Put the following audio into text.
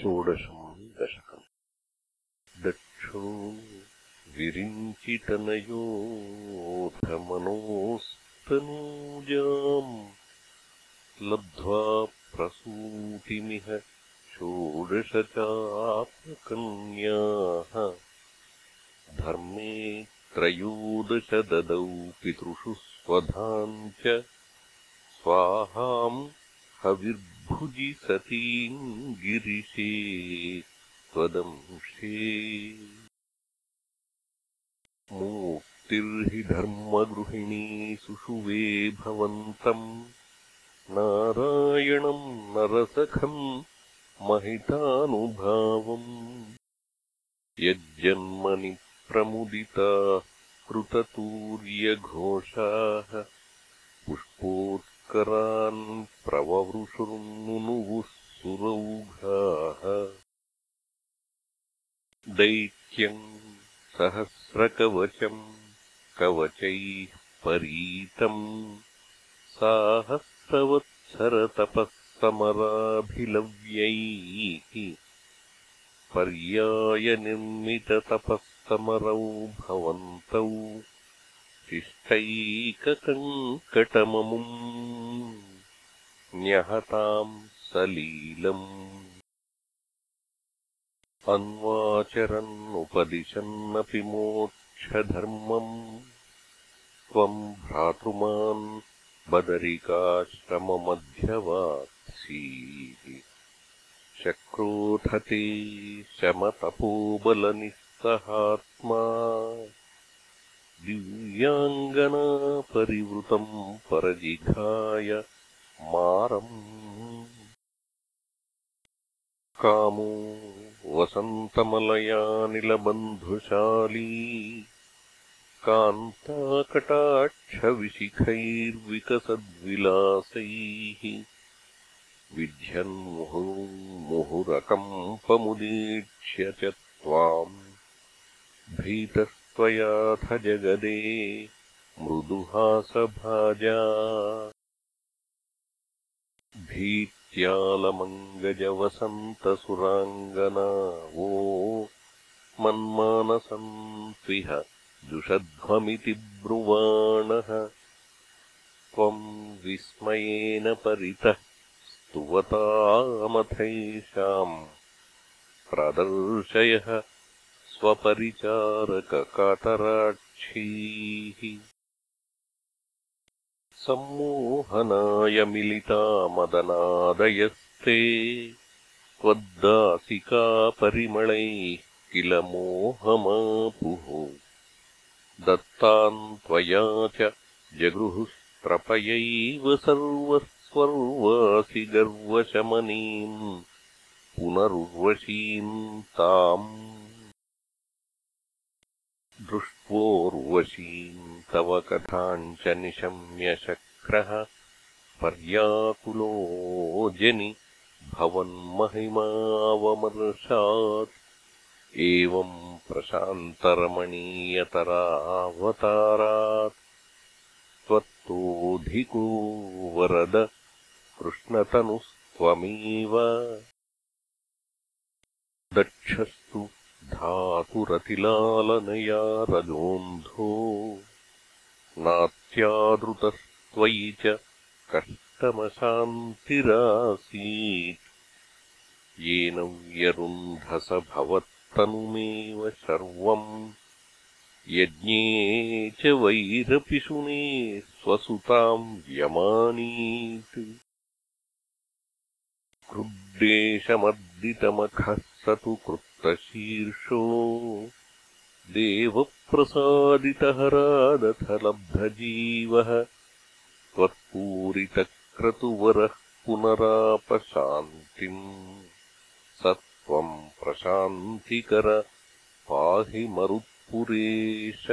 षोडशम् दशकम् दक्षो विरिञ्चितनयोऽथमनोस्तनूजाम् लब्ध्वा प्रसूतिमिह षोडशचापकन्याः। धर्मे त्रयोदश ददौ पितृषु स्वधाम् च। स्वाहाम् हविर्भुजि सतीम् गिरिशे त्वदंशे मूर्तिर्हि धर्मगृहिणी सुषुवे भवन्तम् नारायणम् नरसखम् महितानुभावम् यज्जन्मनि प्रमुदिताः कृततूर्यघोषाः पुष्पोत्करान् प्रववृषुर्नुनुवुः सुरौघाः दैत्यम् सहस्रकवचम् कवचैः परीतम् साहस्रवत्सरतपःसमराभिलव्यैः। पर्यायनिर्मिततपःसमरौ भवन्तौ शिष्टैककङ्कटममुम् न्यहताम् सलीलम् अन्वाचरन्नुपदिशन्नपि मोक्षधर्मम् त्वम् भ्रातृमान् बदरिकाश्रममध्यवात्सीः शक्रोधते शमतपोबलनिःसहात्मा दिव्याङ्गनापरिवृतम् परजिघाय मारम्। कामो वसन्तमलयानिलबन्धुशाली कान्ताकटाक्षविशिखैर्विकसद्विलासैः विध्यन्मुहुर्मुहुरकम्पमुदीक्ष्य च त्वाम् भीतस्त्वयाथ जगदे मृदुहासभाजा। भीत्यालमङ्गजवसन्तसुराङ्गनावो मन्मानसम् त्विह जुषध्वमिति ब्रुवाणः। त्वम् विस्मयेन परितः स्तुवतामथैषाम् प्रदर्शयः स्वपरिचारककातराक्षीः। सम्मोहनाय मिलिता मदनादयस्ते त्वद्दासिकापरिमळैः किल मोहमापुः। दत्ताम् त्वया च जगृहुस्त्रपयैव सर्वस्वर्वासि गर्वशमनीम्। पुनरुर्वशीम् ताम् दृष्ट्वोर्वशीम् तव कथाम् च निशम्यशक्रः पर्याकुलो जनि भवन्महिमावमर्शात् एवम् प्रशान्तरमणीयतरावतारात्। त्वत्तोऽधिको वरद कृष्णतनुस्त्वमेव। दक्षस्तु धातुरतिलालनया रजोऽन्धो नात्यादृतस्त्वयि च कष्टमशान्तिरासीत्। येन व्यरुन्धस भवत्तनुमेव शर्वम् यज्ञे च वैरपिशुने स्वसुताम् व्यमानीत्। क्रुद्देशमर्दितमखः स तु कृत्तशीर्षो देवप्रसादितहरादथ लब्धजीवः त्वत्पूरितक्रतुवरः पुनरापशान्तिम् स त्वम् प्रशान्तिकर पाहि मरुत्पुरेश